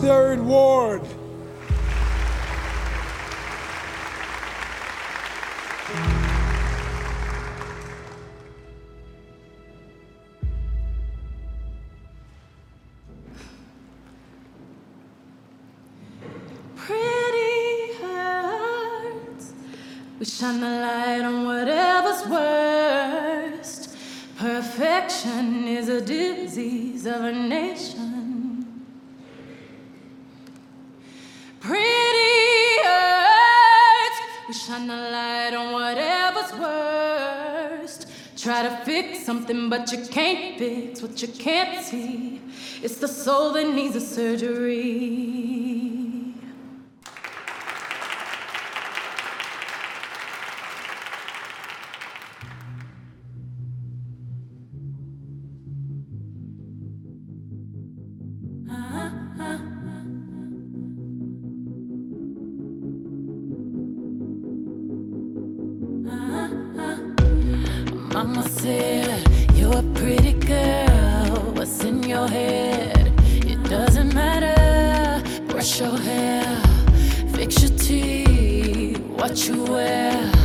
Third Ward. Pretty. We shine the light on whatever's worst. Perfection is a disease of a nation. Try to fix something, but you can't fix what you can't see. It's the soul that needs a surgery. Mama said, You're a pretty girl. What's in your head? It doesn't matter. Brush your hair, fix your teeth. What you wear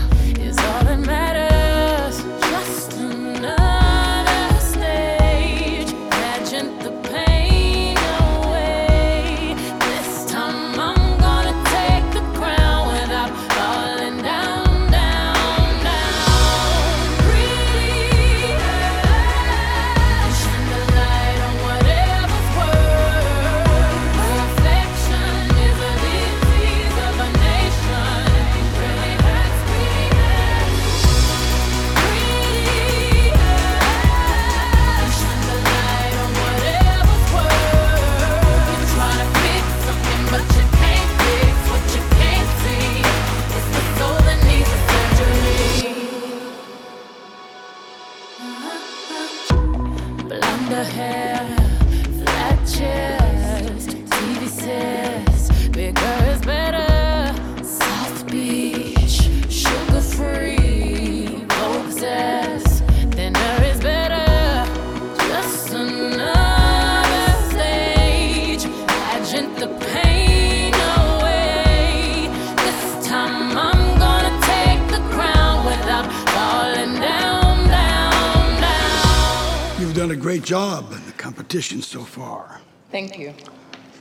great job in the competition so far, Thank you.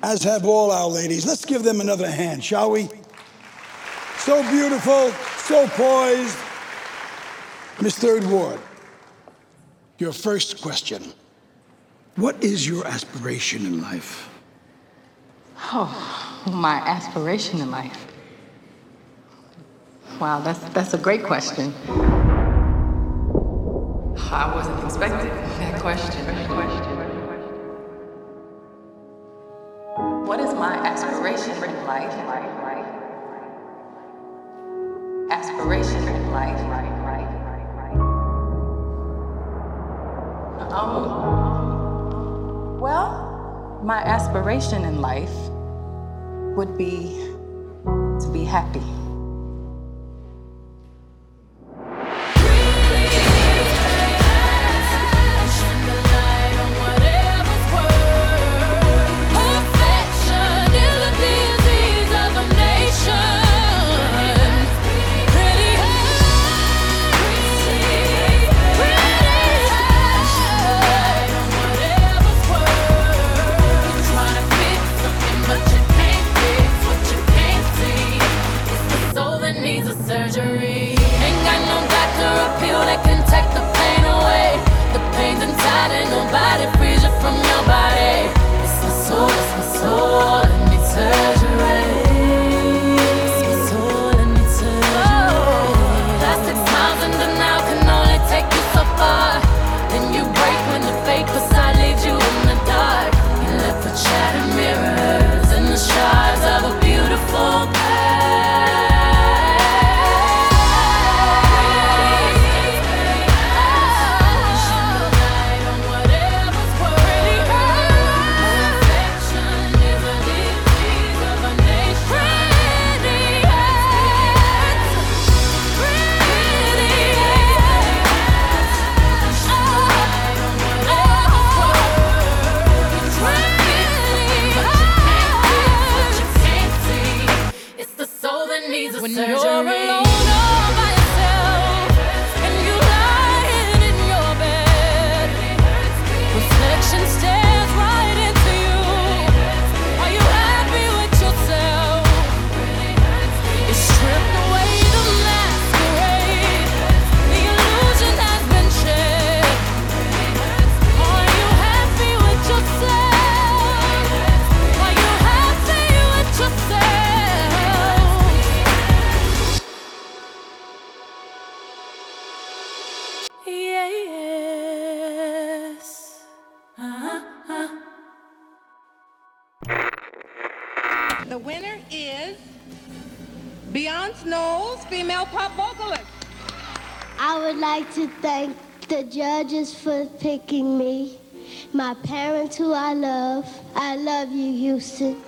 as have all our ladies. Let's give them another hand, shall we? So beautiful, so poised. Miss Third Ward, your first question. What is your aspiration in life? Oh, my aspiration in life. Wow, that's that's a great question. I wasn't expecting that question. What is my aspiration in life? Aspiration in life. Um, well, my aspiration in life would be to be happy. Beyoncé Knowles, female pop vocalist. I would like to thank the judges for picking me, my parents who I love. I love you, Houston.